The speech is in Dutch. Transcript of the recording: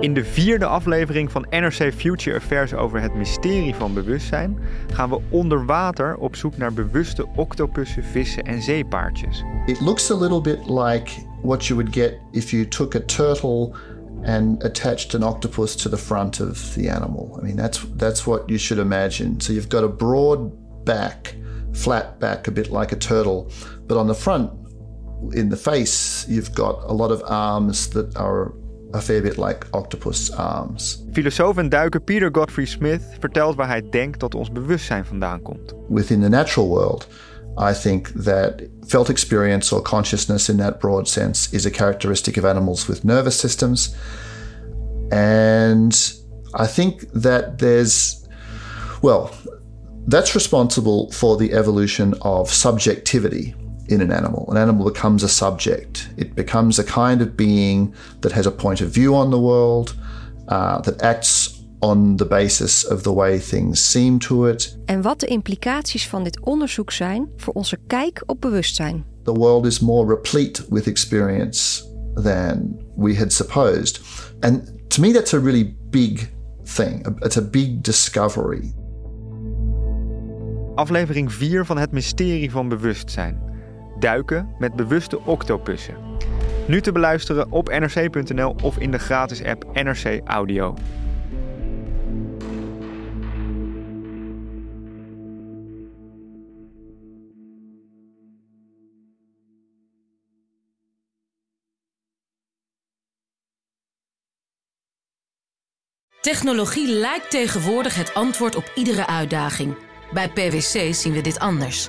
In de vierde aflevering van NRC Future Affairs over het mysterie van bewustzijn gaan we onder water op zoek naar bewuste octopussen, vissen en zeepaardjes. It looks a little bit like what you would get if you took a turtle and attached an octopus to the front of the animal. I mean, that's that's what you should imagine. So you've got a broad back, flat back, a bit like a turtle, but on the front, in the face, you've got a lot of arms that are a fair bit like octopus um, arms. Filosoof en duiker Peter Godfrey Smith vertelt waar hij denkt dat ons bewustzijn vandaan komt. Within the natural world, I think that felt experience or consciousness in that broad sense is a characteristic of animals with nervous systems. And I think that there's, well, that's responsible for the evolution of subjectivity in an animal. An animal becomes a subject, it becomes a kind of being that has a point of view on the world, uh, that acts on the basis of the way things seem to it. En wat de implicaties van dit onderzoek zijn voor onze kijk op bewustzijn. The world is more replete with experience than we had supposed. And to me, that's a really big thing. It's a big discovery. Aflevering 4 van Het Mysterie van Bewustzijn. Duiken met bewuste octopussen. Nu te beluisteren op nrc.nl of in de gratis app NRC Audio. Technologie lijkt tegenwoordig het antwoord op iedere uitdaging. Bij PwC zien we dit anders.